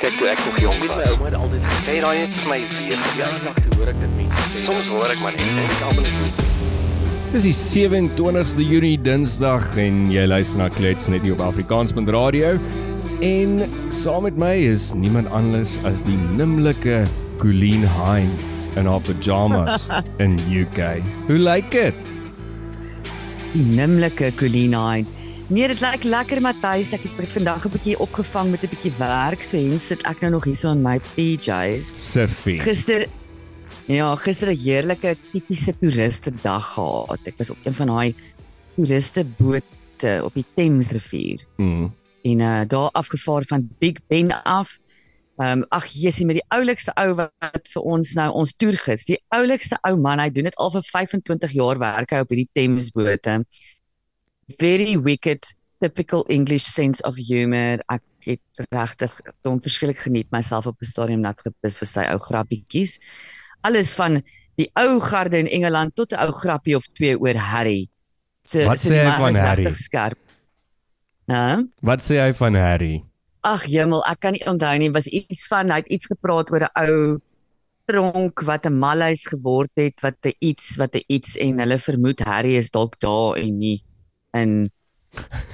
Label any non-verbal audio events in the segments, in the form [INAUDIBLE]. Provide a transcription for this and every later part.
Kyk toe ek nog jonk was, my ouma het altyd gesê daai het vir my weer verjaardag toe hoor ek dit mense sê. Soms hoor ek maar net en ek almal net Dis die 27ste Junie Dinsdag en jy luister na Klets net hier op Afrikaans.radio en saam met my is niemand anders as die nimmerlike Colleen Hein in haar pyjamas [LAUGHS] in UK. Hoe lyk dit? Die nimmerlike Colleen Hein. Nee, dit lyk lekker Matthys. Ek het vandag 'n bietjie opgevang met 'n bietjie werk, so hens sit ek nou nog hier so in my PJs. Siffie. Gister Ja, gister 'n heerlike tipiese toeriste dag gehad. Ek was op een van daai toeriste bote op die Thamesrivier Mm. en uh daar afgevaar van Big Ben af. Ehm um, ag jessie met die oulikste ou wat vir ons nou ons toergids. Die oulikste ou man, hy doen dit al vir 25 jaar werk hy op hierdie Thamesbote. Very wicked typical English sense of humor. Ek het regtig hom verskriklik geniet myself op 'n stadium nat gepis vir sy ou grappietjies. Alles van die ou garde in Engeland tot 'n ou grappie of twee oor Harry. So Wat so sê hy van Harry? Skerp. Hè? Wat sê hy van Harry? Ag jemmel, ek kan nie onthou nie, was iets van hy het iets gepraat oor 'n ou tronk wat 'n malhuis geword het, wat 'n iets, wat 'n iets en hulle vermoed Harry is dalk daar en nie in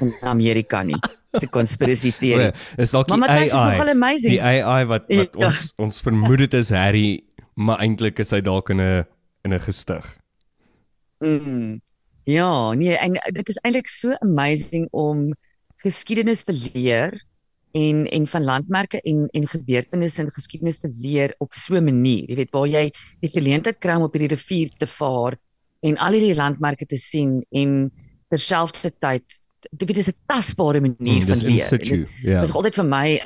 in Amerika nie. Dis 'n conspiracy [LAUGHS] O, theory. is dalk die Matthys is nogal AI. amazing. Die AI wat wat Ja. ons ons vermoed dit is Harry, maar eintlik is hy dalk in 'n in 'n gestig. Mm. Ja, nee, en dit is eintlik so amazing om geskiedenis te leer en en van landmerke en en gebeurtenisse in geskiedenis te leer op so 'n manier. Jy weet waar jy die geleentheid kry om op hierdie rivier te vaar en al hierdie landmerke te sien en terselfdertyd dit weet dis 'n tasbare manier Mm, van leer. Dit Ja. was altyd vir my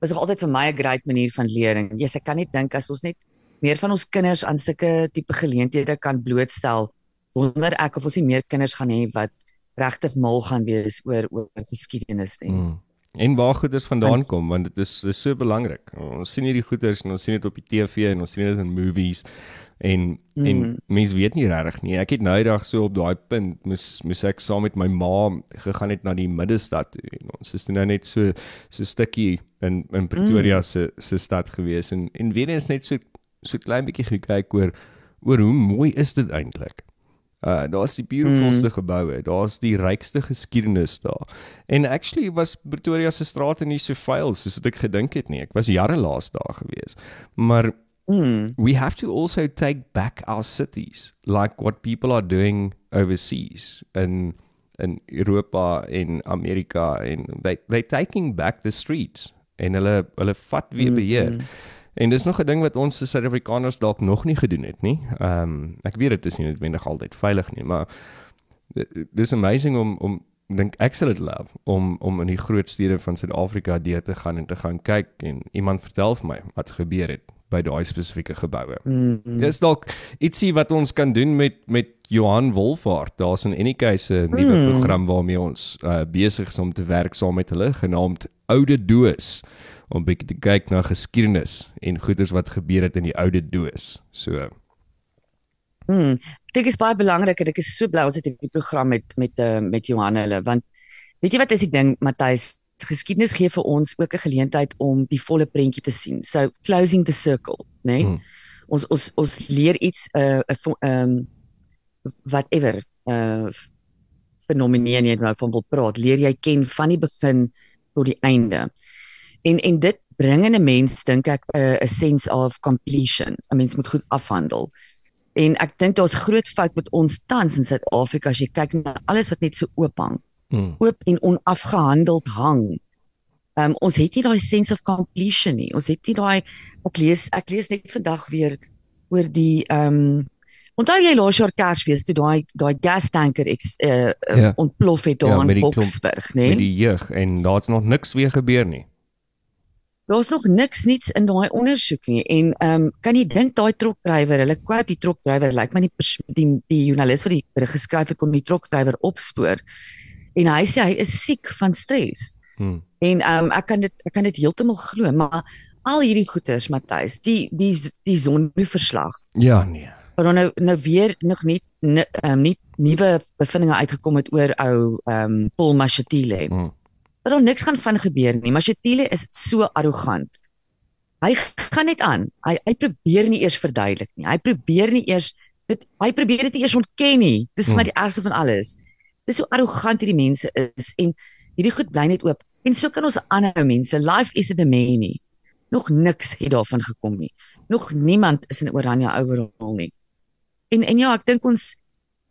was nog altyd vir my 'n great manier van leer en yes, ek kan net dink as ons net meer van ons kinders aan sulke tipe geleenthede kan blootstel wonder ek of ons nie meer kinders gaan hê wat regtig mal gaan wees oor oor geskiedenis nie. Mm. En waar goeders vandaan Want- kom want dit is is so belangrik. Ons sien hierdie goeders en ons sien dit op die TV en ons sien dit in movies en mm. en mense weet nie regtig nie. Ek het nou eendag so op daai punt moes moes ek saam met my ma gegaan het na die middestad toe. En ons is nou net so so stukkie in in Pretoria Mm. se se stad gewees en en weer eens net so so klein bietjie gekyk oor oor hoe mooi is dit eintlik. Uh daar's die beautifulste mm. geboue, daar's die rykste geskiedenis daar. En actually was Pretoria se strate nie so vuil soos ek gedink het nie. Ek was jare laas daar gewees. Maar Mm. we have to also take back our cities like what people are doing overseas in in Europa en Amerika en they they taking back the streets en hulle hulle vat weer beheer. Mm. En dis nog 'n ding wat ons as Suid-Afrikaners dalk nog nie gedoen het nie. Ehm um, ek weet dit is nie noodwendig altyd veilig nie, maar di- dis amazing om om dink ek sal dit love om om in die groot stede van Suid-Afrika deur te gaan en te gaan kyk en iemand vertel vir my wat gebeur het by daai spesifieke geboue. Mm. Dis dalk ietsie wat ons kan doen met met Johan Wolfhard. Daar's 'n NK se nuwe Mm. program waarmee ons uh, besig is om te werk saam met hulle genaamd Oude Doos om bietjie te kyk na geskiedenis en goeders wat gebeur het in die oude doos. So Mm. Dit is baie belangrik en ek is so bly ons het hierdie program met met uh, met Johan hulle want weet jy wat is die ding Matthys geskiedenis gee vir ons ook 'n geleentheid om die volle prentjie te sien. So closing the circle, né? Nee? Mm. Ons ons ons leer iets 'n uh, 'n um, whatever uh fenomeen jy nou van wil praat, leer jy ken van die begin tot die einde. En en dit bring in 'n mens dink ek 'n uh, sense of completion. 'n Mens moet goed afhandel. En ek dink daar's groot fout met ons tans in Suid-Afrika as jy kyk na alles wat net so oop hang, mm. oop en onafgehandeld hang. Ehm um, ons het nie daai sense of completion nie. Ons het nie daai ek lees ek lees net vandag weer oor die ehm um, onthou jy laas jaar Kersfees toe daai daai gas tanker eks uh, uh, Ja. ontplof het daar Ja, in met die klomp- Boksburg, met né? die jeug en daar's nog niks weer gebeur nie. Daar's nog niks niets in daai ondersoek nie en ehm um, kan jy dink daai trokdrywer, hulle quote die trokdrywer, lyk like my die, die die joernalis wat die berig geskryf het kom die trokdrywer opspoor. En hy sê hy is siek van stres. Hmm. En um, ek kan dit ek kan dit heeltemal glo, maar al hierdie goeters Matthys, die die die sonverslag Ja nee. dan nou nou weer nog nie ni- ehm um, nie nuwe bevindinge uitgekom het oor ou ehm um, Paul Mashatile. Hmm. dat daar niks gaan van gebeur nie. Mashatile is so arrogant. hy gaan net aan. Hy hy probeer nie eers verduidelik nie. Hy probeer nie eers dit hy probeer dit nie eers ontken nie. Dis Hmm. maar die ergste van alles. Dis hoe arrogant hierdie mense is en hierdie goed bly net oop. En so kan ons aanhou mense. Life isn't a many. Nog niks het daarvan gekom nie. Nog niemand is in Oranje overall nie. En en ja, ek dink ons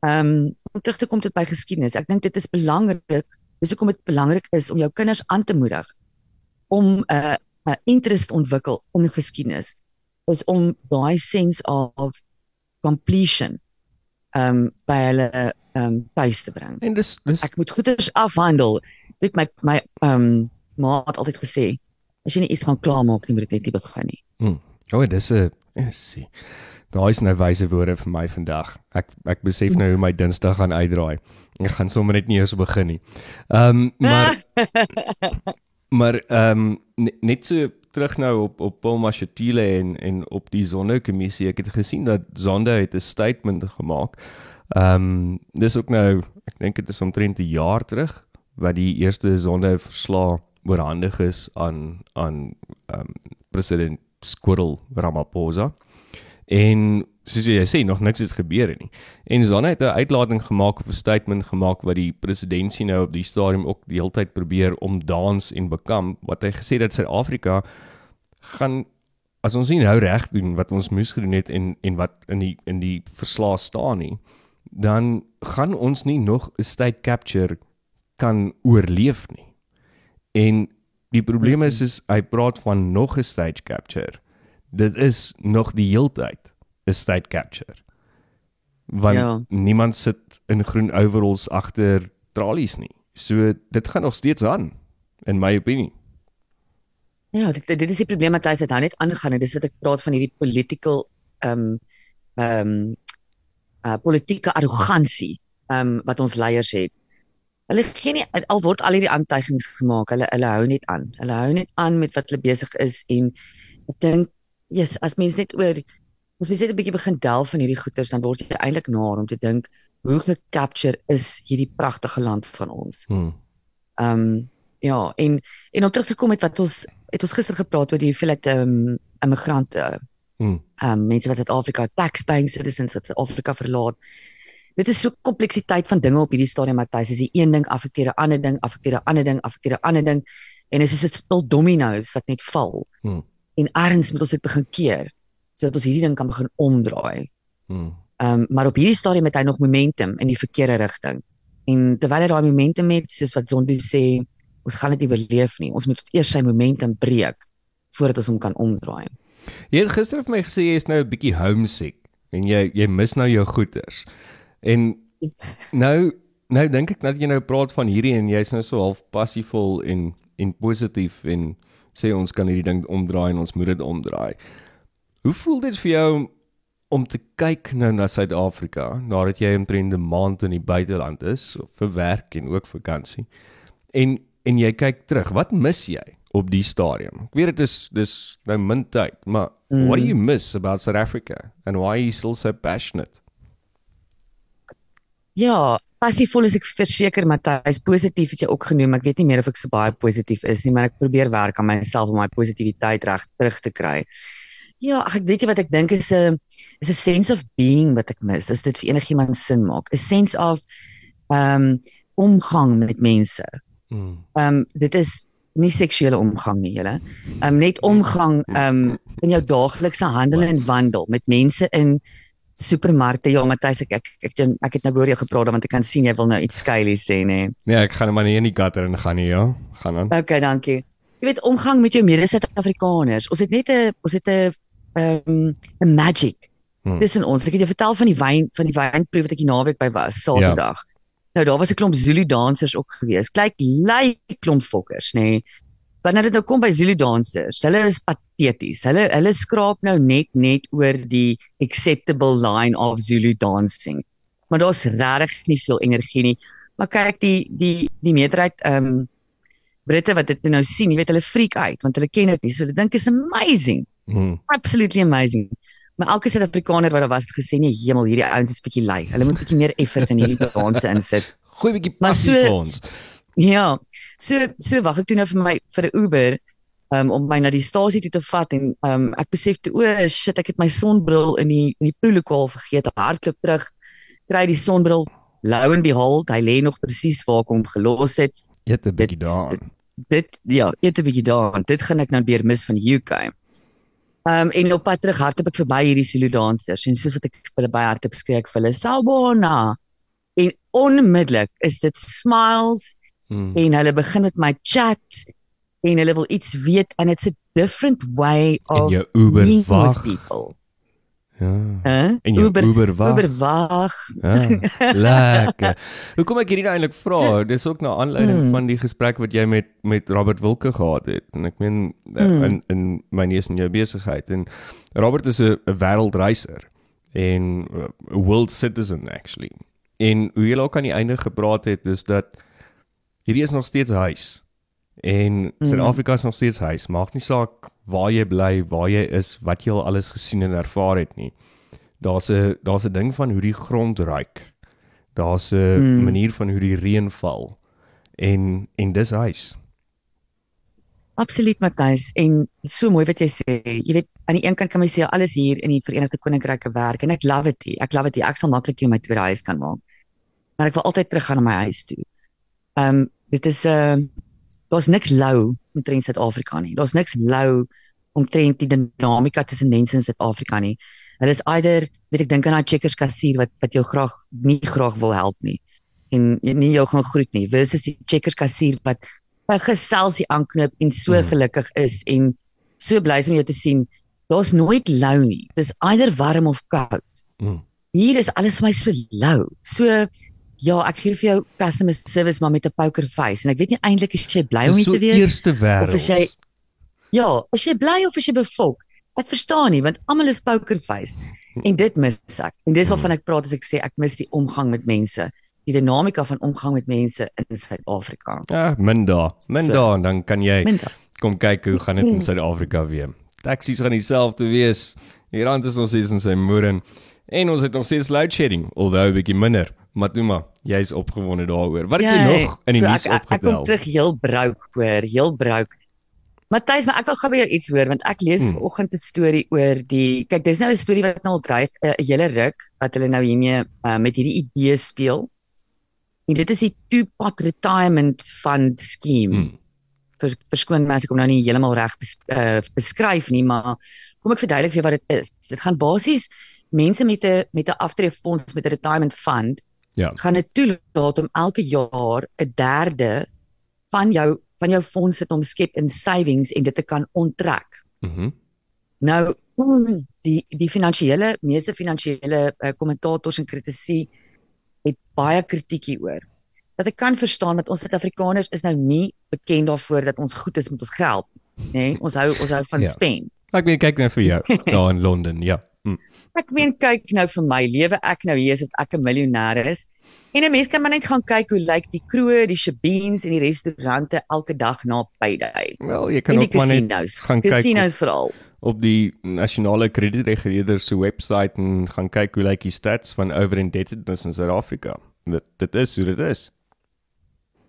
ehm um, om terug te kom tot by geskiedenis. Ek dink dit is belangrik. Dis hoekom dit belangrik is om jou kinders aan te moedig om 'n uh, 'n interest ontwikkel om geskiedenis is om daai sense of completion ehm um, by hulle ehm um, tuis te bring. En dis dis Ek moet goeders afhandel. Dit my my ehm um, ma het altyd gesê as jy nie iets gaan klaarmaak nie, moet dit net nie begin nie. O, oh, dis 'n sien. Daar is nou wyse woorde vir my vandag. Ek ek besef nou hoe my Dinsdag gaan uitdraai. Ek gaan sommer net nie eers begin nie. Ehm um, maar [LAUGHS] maar ehm um, net, net so terug nou op op Paul Mashatile en en op die Sondekommissie. Ek het gesien dat Zonde het 'n statement gemaak. Ehm um, dis ook nou ek dink dit is omtrent 'n jaar terug wat die eerste Sonde verslag oorhandig is aan aan ehm um, president Squirrel Ramaphosa. En soos jy sê, nog niks het gebeur nie. En Zanne het 'n uitlating gemaak of 'n statement gemaak wat die presidentsie nou op die stadium ook die hele tyd probeer omdans en bekam wat hy gesê dat Suid-Afrika gaan as ons nie nou reg doen wat ons moes gedoen het en en wat in die in die verslae staan nie, dan gaan ons nie nog 'n state capture kan oorleef nie. En die probleem is is hy praat van nog 'n stage capture. Dit is nog die heeltyd 'n state capture. Want Ja. niemand sit in groen overalls agter tralies nie. So dit gaan nog steeds aan in my opinie. Ja, dit dit is die probleem wat hy sê, hy net aangaan en dis wat ek praat van hierdie political ehm um, ehm um, uh, politieke arrogansie um, wat ons leiers het. Hulle gee nie al word al hierdie aantuigings gemaak. Hulle hulle hou net aan. Hulle hou net aan met wat hulle besig is en ek dink yes, as mens net oor ons mens net 'n bietjie begin delf van hierdie goeters dan word jy eintlik naar om te dink hoe gecapture is hierdie pragtige land van ons. Hmm. Ehm um, ja, en en om terug te kom met wat ons het ons gister gepraat oor die hoeveelheid ehm um, immigrante Ehm um, mense wat Suid-Afrika tax paying citizens wat Suid-Afrika verlaat. Dit is so kompleksiteit van dinge op hierdie stadium Matthys. Is die een ding affekteer 'n ander ding, affekteer 'n ander ding, affekteer 'n ander ding en dit is so 'n spul dominos wat net val. Hmm. En ergens moet ons dit begin keer sodat ons hierdie ding kan begin omdraai. Ehm um, maar op hierdie stadium het hy nog momentum in die verkeerde rigting. En terwyl hy daai momentum het, soos wat Zondo sê, ons gaan dit nie beleef nie. Ons moet eers sy momentum breek voordat ons hom kan omdraai. Jy het gister vir my gesê jy is nou 'n bietjie homesick en jy jy mis nou jou goeters. En nou nou dink ek dat jy nou praat van hierdie en jy's nou so half passievol en en positief en sê ons kan hierdie ding omdraai en ons moet dit omdraai. Hoe voel dit vir jou om, te kyk nou na Suid-Afrika nadat jy omtrent 'n maand in die buiteland is vir werk en ook vakansie? En en jy kyk terug, wat mis jy op die stadium? Ek weet dit is dis nou min tyd, maar mm. what do you miss about South Africa and why are you still so passionate? Ja, passievol is ek verseker Matthys, positief het jy ook genoem. Ek weet nie meer of ek so baie positief is nie, maar ek probeer werk aan myself om my positiwiteit reg terug te kry. Ja, ag, ek weet jy wat ek dink is 'n is 'n sense of being wat ek mis. As dit vir enigiemand sin maak, 'n sense of ehm um, omgang met mense. Mm. Ehm um, dit is nie seksuele omgang nie, julle. Ehm um, net omgang ehm um, in jou daaglikse handel en wandel met mense in supermarkte. Ja, Matthys, ek ek ek, ek, het nou oor jou gepraat want ek kan sien jy wil nou iets skuilies sê, nê. Nee, ek gaan maar nie in die gutter in gaan nie, ja. Gaan aan. Okay, dankie. Jy weet omgang met jou mede-Suid-Afrikaners. Ons het net 'n ons het 'n ehm um, 'n magic. Hmm. Dis in ons. Ek het jou vertel van die wyn van die wynproef wat ek die naweek by was, Saterdag. Ja. Nou daar was 'n klomp Zulu dansers ook gewees. Kyk, lyk klomp fokkers, nê. Nee. Wanneer dit nou kom by Zulu dansers, hulle is pateties. Hulle hulle skraap nou net net oor die acceptable line of Zulu dancing. Maar daar's regtig nie veel energie nie. Maar kyk die die die meerderheid ehm um, Britte wat dit nou sien, jy weet hulle freak uit want hulle ken dit nie. So hulle dink is amazing. Mm. Absolutely amazing. Maar elke Suid-Afrikaner wat daar was het gesê nee, hemel, hierdie ouens is bietjie lui. Hulle moet bietjie meer effort in hierdie danse insit. [LAUGHS] Gooi bietjie passie so- vir ons. Ja. So so wag ek toe nou vir my vir 'n Uber. um, om my na die stasie toe te vat en um, ek besef toe o shit ek het my sonbril in die in die proelokaal vergeet hardloop terug kry die sonbril low and behold hy lê nog presies waar ek hom gelos het Eet 'n bietjie daaraan. dit ja eet 'n bietjie daaraan dit gaan ek nou weer mis van die UK Um en op pad terug hardloop ek verby hierdie Zulu dansers en soos wat ek vir hulle baie hardop skree ek vir hulle Sawubona en onmiddellik is dit smiles Mm. en hulle begin met my chat en hulle wil iets weet and it's a different way En of jou Uber wag. Ja. Huh? En jou Uber Uber wag. Uber wag. Ja, lekker. Hoekom ek hierdie nou eintlik vra? So- Dis ook na aanleiding Hmm. van die gesprek wat jy met met Robert Wilke gehad het. En ek meen eh, Hmm. in in my neus en jou besigheid en Robert is 'n wêreldreiser en 'n world citizen actually. En hoe jy ook aan die einde gepraat het is dat hierdie is nog steeds huis. En Suid-Afrika is nog steeds huis. Maak nie saak waar jy bly, waar jy is, wat jy al alles gesien en ervaar het nie. Daar's 'n daar's 'n ding van hoe die grond ruik. Daar's 'n Mm. manier van hoe die reën val. En en dis huis. Absoluut Matthys en so mooi wat jy sê. Jy weet aan die een kant kan my sê alles hier in die Verenigde Koninkryke werk en ek love dit. hier. Ek love dit. hier. Ek sal maklik hier my tweede huis kan maak. Maar ek wil altyd terug gaan na my huis toe. Ehm um, dit is 'n uh, daar's niks lou omtrent Suid-Afrika nie. Daar's niks lou omtrent die dinamika tussen mense in Suid-Afrika nie. Hulle is eider, weet ek dink aan daai checkers kassier wat wat jou graag nie graag wil help nie en nie jou gaan groet nie versus die checkers kassier wat 'n geselsie aanknop en so Mhm. gelukkig is en so bly is om jou te sien. Daar's nooit lou nie. Dis eider warm of koud. Mm. Hier is alles vir my so lou. So ja, ek gee vir jou customer service maar met 'n poker face en ek weet nie eintlik is jy bly om hier so te wees. eerste wêreld. is jy- Ja, as jy bly of as jy befok. Ek verstaan nie want almal is poker face en dit mis ek. En dis waarvan ek praat as ek sê ek mis die omgang met mense. Die dinamika van omgang met mense in Suid-Afrika. Ja, min daar. Min So. daar en dan kan jy Minder. kom kyk hoe gaan dit in Suid-Afrika weer. Taksies gaan dieselfde wees. Die rand is nog steeds in sy moeder en ons het nog steeds load shedding, alhoewel 'n bietjie minder. Matuma, jy's opgewonde daaroor. Wat het jy Jy, nog in die so nuus ek, ek, ek kom opgetel? terug heel brouk hoor, heel brouk. Matthys, maar ek wil gou by jou iets hoor want ek lees Hmm. vanoggend 'n storie oor die kyk, dis nou 'n storie wat nou al dryf 'n uh, hele ruk wat hulle nou hiermee uh, met hierdie idee speel. En dit is die two-pot retirement fund scheme. Hmm. Vers, verskoon my as ek hom nou nie heeltemal reg bes, uh, beskryf nie, maar kom ek verduidelik vir jou wat dit is. Dit gaan basies mense met 'n met 'n aftreefonds met 'n retirement fund Ja. gaan dit toelaat om elke jaar 'n derde van jou van jou fondse te omskep in savings en dit te kan onttrek. Mhm. Nou die die finansiële meeste finansiële uh, kommentators en kritici het baie kritiek hieroor. Dat ek kan verstaan dat ons Suid-Afrikaners is nou nie bekend daarvoor dat ons goed is met ons geld, nê? Nee, ons hou ons hou van ja. spend. Ek weet kyk net vir jou [LAUGHS] daar in Londen, ja. Mm. Ek meen kyk nou vir my, lewe ek nou hier asof ek 'n miljonair is. En 'n mens kan maar net gaan kyk hoe lyk die kroë, die shebeens en die restaurante elke dag na payday. Wel, jy kan ook maar net gaan kyk Casinos veral. op die nasionale kredietreguleerder se webwerf en gaan kyk hoe lyk die stats van over-indebtedness in Suid-Afrika. Dit dit is hoe dit is.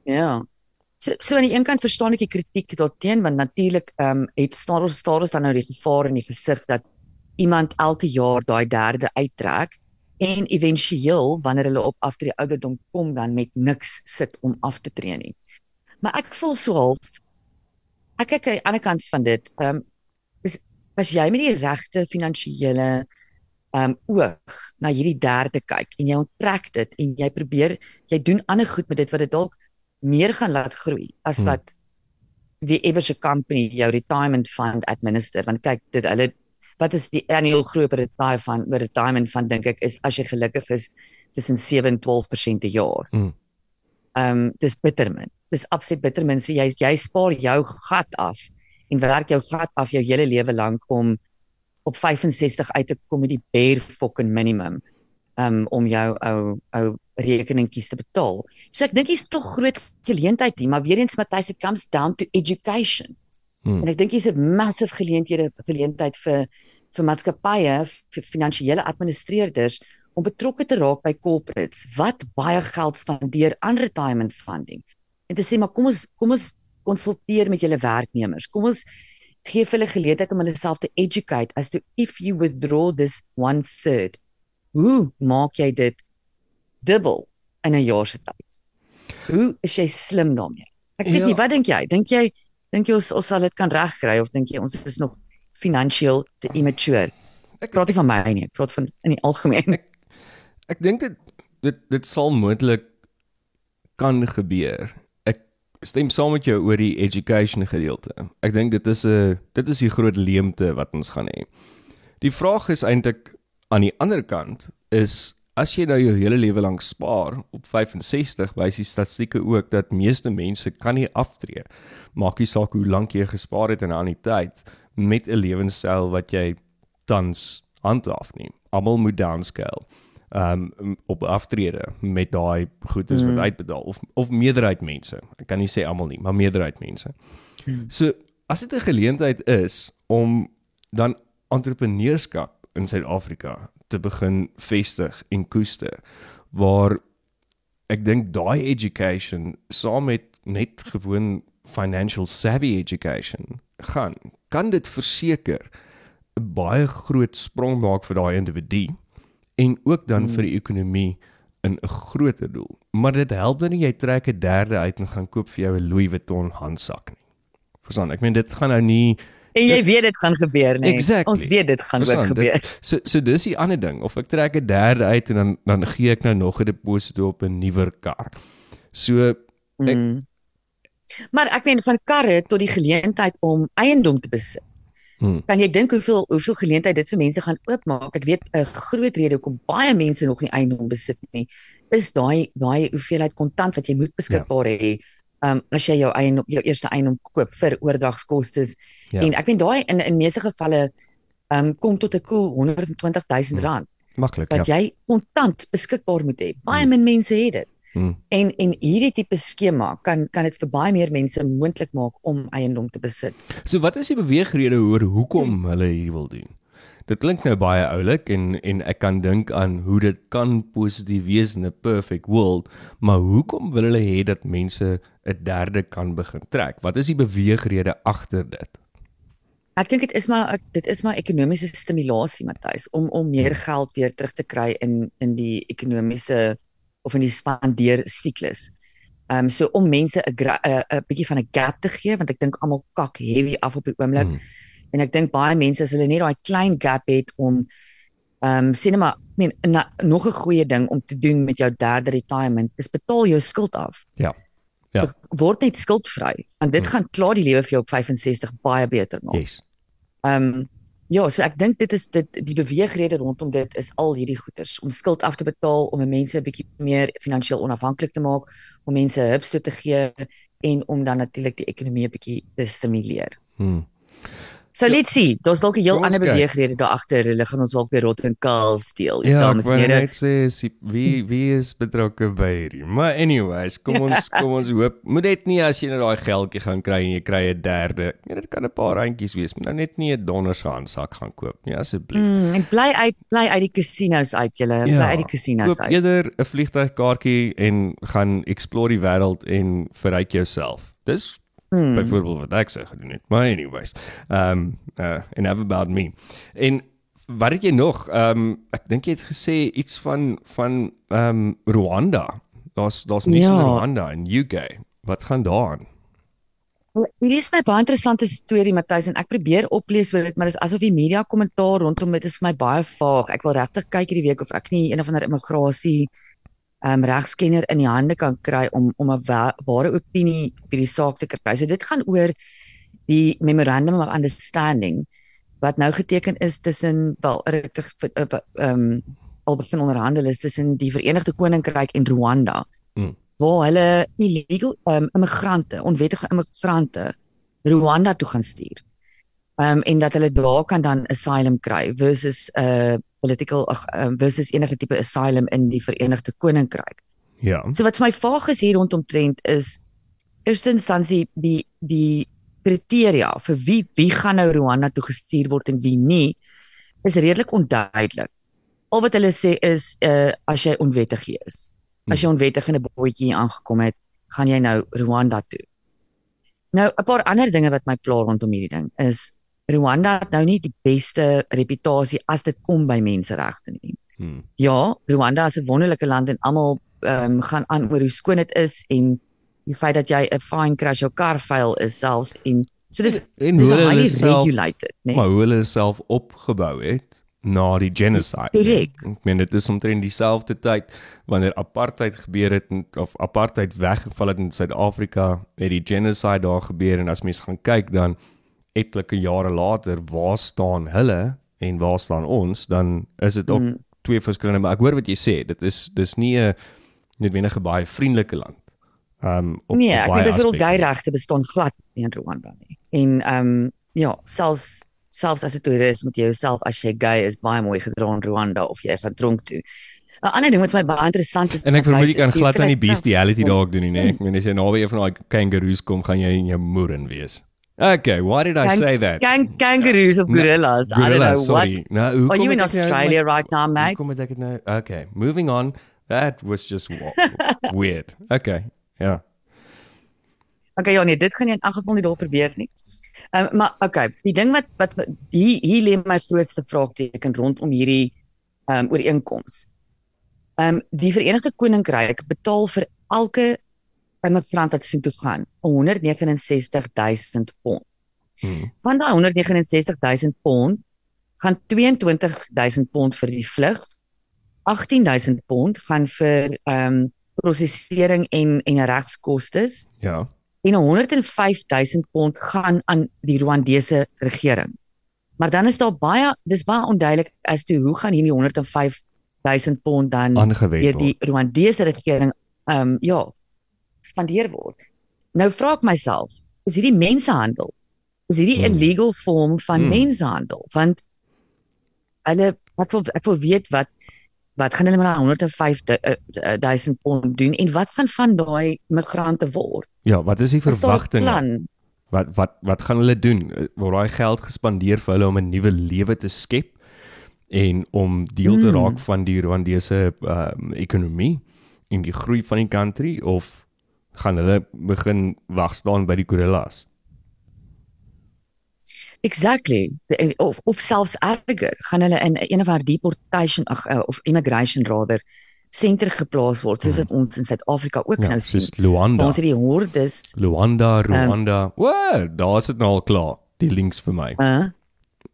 Ja. So so aan die een kant verstaan ek die kritiek daarteen want natuurlik ehm um, het staan ons staan ons dan nou die gevaar in die gesig dat iemand elke jaar daai derde uittrek en éventueel wanneer hulle op aftree ouderdom kom dan met niks sit om af te tree nie. Maar ek voel so half ek kyk aan die ander kant van dit. Ehm um, is as jy met die regte finansiële ehm um, oog na hierdie derde kyk en jy onttrek dit en jy probeer jy doen ander goed met dit wat dit dalk meer gaan laat groei as Hmm. wat wie ever se company jou retirement fund administer want kyk dit hulle wat is die annual groei per retire fund per retirement fund dink ek is as jy gelukkig is tussen 7 en 12% per jaar. Hmm. Ehm um, dis bitter min. Dis absoluut bitter min. So jy jy spaar jou gat af en werk jou gat af jou hele lewe lank om op 65 uit te kom met die bare fucking minimum um om jou ou ou rekeningkies te betaal. So ek dink hier's tog groot geleentheid hier, maar weer eens Matthys it comes down to education. Hmm. En ek dink hier's 'n massive geleenthede geleentheid vir vir maatskappye, vir finansiële administreerders om betrokke te raak by corporates wat baie geld spandeer aan retirement funding. En te sê maar kom ons kom ons konsulteer met julle werknemers. Kom ons gee hulle geleentheid om hulle self te educate as to if you withdraw this one third. Hoe maak jy dit dubbel in 'n jaar se tyd? Hoe is jy slim daarmee? Ek weet ja. nie, wat dink jy? Dink jy dink jy ons ons sal dit kan regkry of dink jy ons is nog finansiëel te immature? Ek praat nie van my nie, ek praat van in die algemeen. Ek, ek dink dit dit dit sal moontlik kan gebeur stem saam met jou oor die education gedeelte. Ek dink dit is 'n dit is die groot leemte wat ons gaan hê. Die vraag is eintlik aan die ander kant is as jy nou jou hele lewe lank spaar op 65 wys die statistieke ook dat meeste mense kan nie aftree. Maak nie saak hoe lank jy gespaar het in 'n tyd met 'n lewenstyl wat jy tans handhaaf nie. Almal moet downscale um op aftrede met daai goedes mm. wat uitbetaal of of meerderheid mense. Ek kan nie sê almal nie, maar meerderheid mense. Mm. So as dit 'n geleentheid is om dan entrepreneurskap in Suid-Afrika te begin vestig en koester waar ek dink daai education saam met net gewoon financial savvy education gaan kan dit verseker 'n baie groot sprong maak vir daai individu en ook dan hmm. vir die ekonomie in 'n groter doel. Maar dit help dan nie jy trek 'n derde uit en gaan koop vir jou 'n Louis Vuitton handsak nie. Verstaan? Ek meen dit gaan nou nie En jy dit, weet dit gaan gebeur nie. Exactly. Ons weet dit gaan Verstaan, ook gebeur. Dit, so so dis die ander ding of ek trek 'n derde uit en dan dan gee ek nou nog 'n deposito op 'n nuwer kar. So ek mm. Maar ek meen van karre tot die geleentheid om eiendom te besit. Hmm. Kan jy dink hoeveel hoeveel geleenthede dit vir mense gaan oopmaak? Ek weet 'n groot rede hoekom baie mense nog nie eiendom besit nie, is daai daai hoeveelheid kontant wat jy moet beskikbaar ja. hê. Um, as jy jou eie jou eerste eiendom koop vir oordragskoste ja. en ek weet daai in in meeste gevalle um, kom tot 'n cool 120 000 hmm. rand. Maklik. Dat ja. jy kontant beskikbaar moet hê. Baie hmm. min mense het dit. Hmm. En en hierdie tipe skema kan kan dit vir baie meer mense moontlik maak om eiendom te besit. So wat is die beweegrede oor hoekom hulle hier wil doen? Dit klink nou baie oulik en en ek kan dink aan hoe dit kan positief wees in 'n perfect world, maar hoekom wil hulle hê dat mense 'n derde kan begin trek? Wat is die beweegrede agter dit? Ek dink dit is maar dit is maar ekonomiese stimulasie Matthys om om meer geld weer terug te kry in in die ekonomiese of in die spandeer siklus. Ehm um, so om mense 'n 'n bietjie van 'n gap te gee want ek dink almal kak heavy af op die oomblik. Hmm. En ek dink baie mense as hulle net daai klein gap het om ehm um, sien maar ek meen na, nog 'n goeie ding om te doen met jou derde retirement is betaal jou skuld af. Ja. Ja. Word net skuldvry en dit hmm. gaan klaar die lewe vir jou op 65 baie beter maak. Yes. Ehm um, Ja, so ek dink dit is dit die beweegrede rondom dit is al hierdie goeders om skuld af te betaal, om mense 'n bietjie meer finansiëel onafhanklik te maak, om mense hulp te gee en om dan natuurlik die ekonomie 'n bietjie te stimuleer. Hmm. So let's see, daar's dalk 'n heel ander beweegrede daar agter. Hulle gaan ons dalk weer rot en kaal steel. Ja, dames en here. Net sê wie wie is betrokke by hierdie. Maar anyways, kom [LAUGHS] ons kom ons hoop. Moet dit nie as jy nou daai geldjie gaan kry en jy kry 'n derde. Ja, dit kan 'n paar randjies wees, maar nou net nie 'n donders handsak gaan koop nie asseblief. Mm, en bly uit bly uit die casinos uit julle. Ja, bly uit die casinos uit. Eerder 'n vliegtuigkaartjie en gaan explore die wêreld en verryk jouself. Dis hmm. byvoorbeeld wat ek sê gedoen het. Maar anyways, ehm um, uh have about me. En wat het jy nog? Ehm um, ek dink jy het gesê iets van van ehm um, Rwanda. Daar's daar's nie ja. Rwanda in UK. Wat gaan daaraan? Dit is 'n baie interessante storie Matthys en ek probeer oplees oor dit maar dit is asof die media kommentaar rondom dit is vir my baie vaag. Ek wil regtig kyk hierdie week of ek nie een of ander immigrasie um, regskenner in die hande kan kry om om 'n ware opinie op hierdie saak te kry. So dit gaan oor die memorandum of understanding wat nou geteken is tussen wel regtig ehm um, al begin onderhandel is tussen die Verenigde Koninkryk en Rwanda. Hmm. Waar hulle illegal um, immigrante, onwettige immigrante Rwanda toe gaan stuur. Ehm um, en dat hulle daar kan dan asylum kry versus 'n uh, political ag um, versus enige tipe asylum in die Verenigde Koninkryk. Ja. So wat vir my vaag is hier rondom trend is eerste instansie die die kriteria vir wie wie gaan nou Rwanda toe gestuur word en wie nie is redelik onduidelik. Al wat hulle sê is uh as jy onwettig is. As jy onwettig in 'n bootjie aangekom het, gaan jy nou Rwanda toe. Nou 'n paar ander dinge wat my pla rondom hierdie ding is Rwanda het nou nie die beste reputasie as dit kom by menseregte nie. Hmm. Ja, Rwanda is 'n wonderlike land en almal ehm um, gaan aan oor hoe skoon dit is en die feit dat jy 'n fine crash jou kar vuil is selfs en so dis en dis hoe hulle highly self regulated, né? maar hoe hulle self opgebou het na die genocide. nee. Ek meen dit is omtrent dieselfde tyd wanneer apartheid gebeur het en, of apartheid weggeval het in Suid-Afrika, het die genocide daar gebeur en as mens gaan kyk dan etlike jare later, waar staan hulle en waar staan ons, dan is dit ook mm. twee verskillende maar ek hoor wat jy sê, dit is dis nie 'n noodwendig 'n baie vriendelike land. Um op, Nee, op ek baie weet byvoorbeeld aspekte. gay regte bestaan glad nie in Rwanda nie. En um, ja, selfs selfs as 'n toerist moet jy jouself as jy gay is baie mooi gedra in Rwanda of jy gaan dronk toe. 'n Ander ding wat vir my baie interessant is. En ek vermoed jy is kan glad aan die bestiality dalk doen nie, nee. Ek meen as jy naby een van daai kangaroos kom, gaan jy in jou moer in wees. Okay, why did I Kang- say that? Kang kangaroos of No, gorillas. I don't know what. sorry. Nou, hoe Are you in nou- Australia right now, mate? nou? Okay, moving on. That was just [LAUGHS] weird. Okay. Ja. Okay, ja nee, dit gaan jy in elk geval nie daar probeer nie. Ehm um, maar okay, die ding wat wat hier hier lê my grootste vraagteken rondom hierdie ehm um, ooreenkoms. Ehm um, die Verenigde Koninkryk betaal vir elke immigrant wat sien toe gaan 169 000 pond. Hmm. Van daai 169 000 pond gaan 22 000 pond vir die vlug. 18 000 pond gaan vir ehm um, prosesering en en regskoste Ja. en 105 000 pond gaan aan die Rwandese regering. Maar dan is daar baie dis baie onduidelik as toe hoe gaan hierdie 105 000 pond dan deur die. Rwandese regering ehm um, ja spandeer word. Nou vra ek myself, is hierdie mensehandel? Is hierdie 'n Hmm. illegal vorm van Hmm. mensehandel? Want hulle ek wil ek wil weet wat wat gaan hulle met daai 105 000 pond doen en wat gaan van daai migrante word? Ja, wat is die plan? Wat wat wat gaan hulle doen? Eh, Word daai geld gespandeer vir hulle om 'n nuwe lewe te skep en om deel te Hmm. raak van die Rwandese um, ekonomie en die groei van die country of gaan hulle begin wag staan by die gorillas? Exactly. Of of selfs erger, gaan hulle in een of haar deportation ag uh, of immigration rather senter geplaas word soos wat ons in Suid-Afrika ook Ja, nou sien. soos Luanda. Ons het die hordes Luanda, Rwanda. Um, Wow, daar's dit nou al klaar. Die links vir my. uh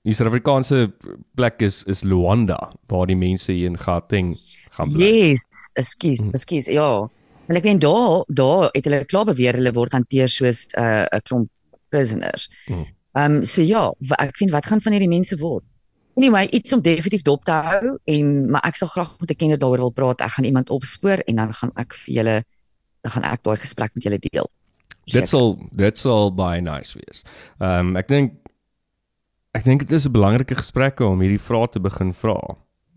Die Suid-Afrikaanse plek is is Luanda waar die mense hier in Gauteng gaan bly. yes, ekskuus, ekskuus. Ja. En ek weet daar daar het hulle klaar beweer hulle word hanteer soos 'n uh, 'n klomp prisoners. Hmm. Ehm um, so ja, ek vind wat gaan van hierdie mense word? Anyway, iets om definitief dop te hou en maar ek sal graag met 'n kenner daaroor wil praat. Ek gaan iemand opspoor en dan gaan ek vir julle dan gaan ek daai gesprek met julle deel. Dit sal dit sal baie nice wees. Ehm um, ek dink ek dink dit is 'n belangrike gesprek om hierdie vrae te begin vra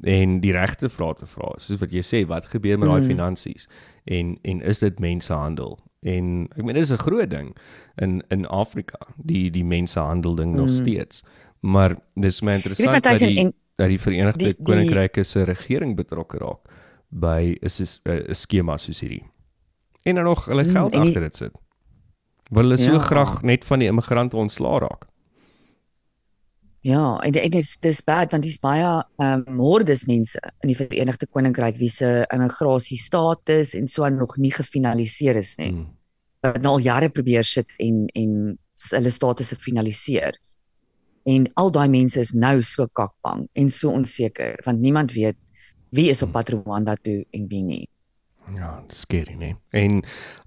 en die regte vrae te vra. Soos wat jy sê, wat gebeur met daai Mm. finansies en en is dit mensehandel? En ek meen dis 'n groot ding in in Afrika, die die mensehandel ding nog Mm. steeds. Maar dis my interessant dat die en dat die Verenigde die- Koninkryk se regering betrokke raak by 'n 'n skema soos hierdie. En dan nog hulle Mm, geld die- agter dit sit. Wil hulle so Ja. graag net van die immigrante ontslaa raak? Ja, en dit is dis bad want dis baie ehm um, hordes mense in die Verenigde Koninkryk wie se immigrasie status en so aan nog nie gefinaliseer is nie. Mm. Wat nou al jare probeer sit en en hulle status finaliseer. En al daai mense is nou so kakbang en so onseker want niemand weet wie is op pad Rwanda toe en wie nie. Ja, dis skerry, nee. En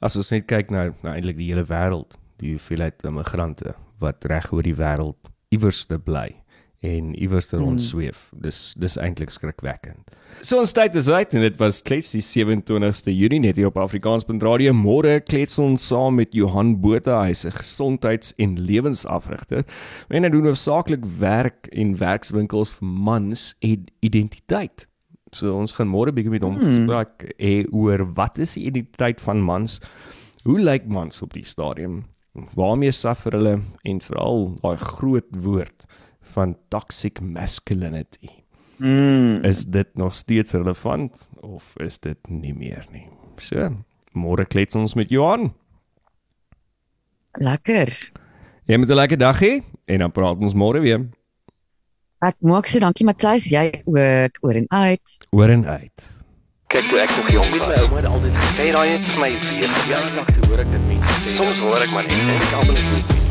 as ons net kyk na na eintlik die hele wêreld, die hoeveelheid immigrante wat reg oor die wêreld iewers te bly en iewers te rondsweef. Dis dis eintlik skrikwekkend. So ons tyd is uit en dit was klets die 27ste Junie net hier op Afrikaans.radio. Môre klets ons saam met Johan Botha, hy's 'n gesondheids- en lewensafrigter. En hy doen hoofsaaklik werk en werkswinkels vir mans en identiteit. So ons gaan môre bietjie met hom Hmm. gespreek hê oor wat is die identiteit van mans? Hoe lyk mans op die stadium? Waarmee suffer hulle en veral daai groot woord van toxic masculinity. Mm. Is dit nog steeds relevant of is dit nie meer nie? So, môre klets ons met Johan. Lekker. Jy moet 'n lekker dag hê en dan praat ons môre weer. Ek maak so dankie Matthys, jy ook oor en uit. Oor en uit. Kyk toe ek nog jong was, my ouma het altyd gesê daai het vir my weer verjaardag toe hoor ek dit mense sê. Soms hoor ek maar net en ek almal is nie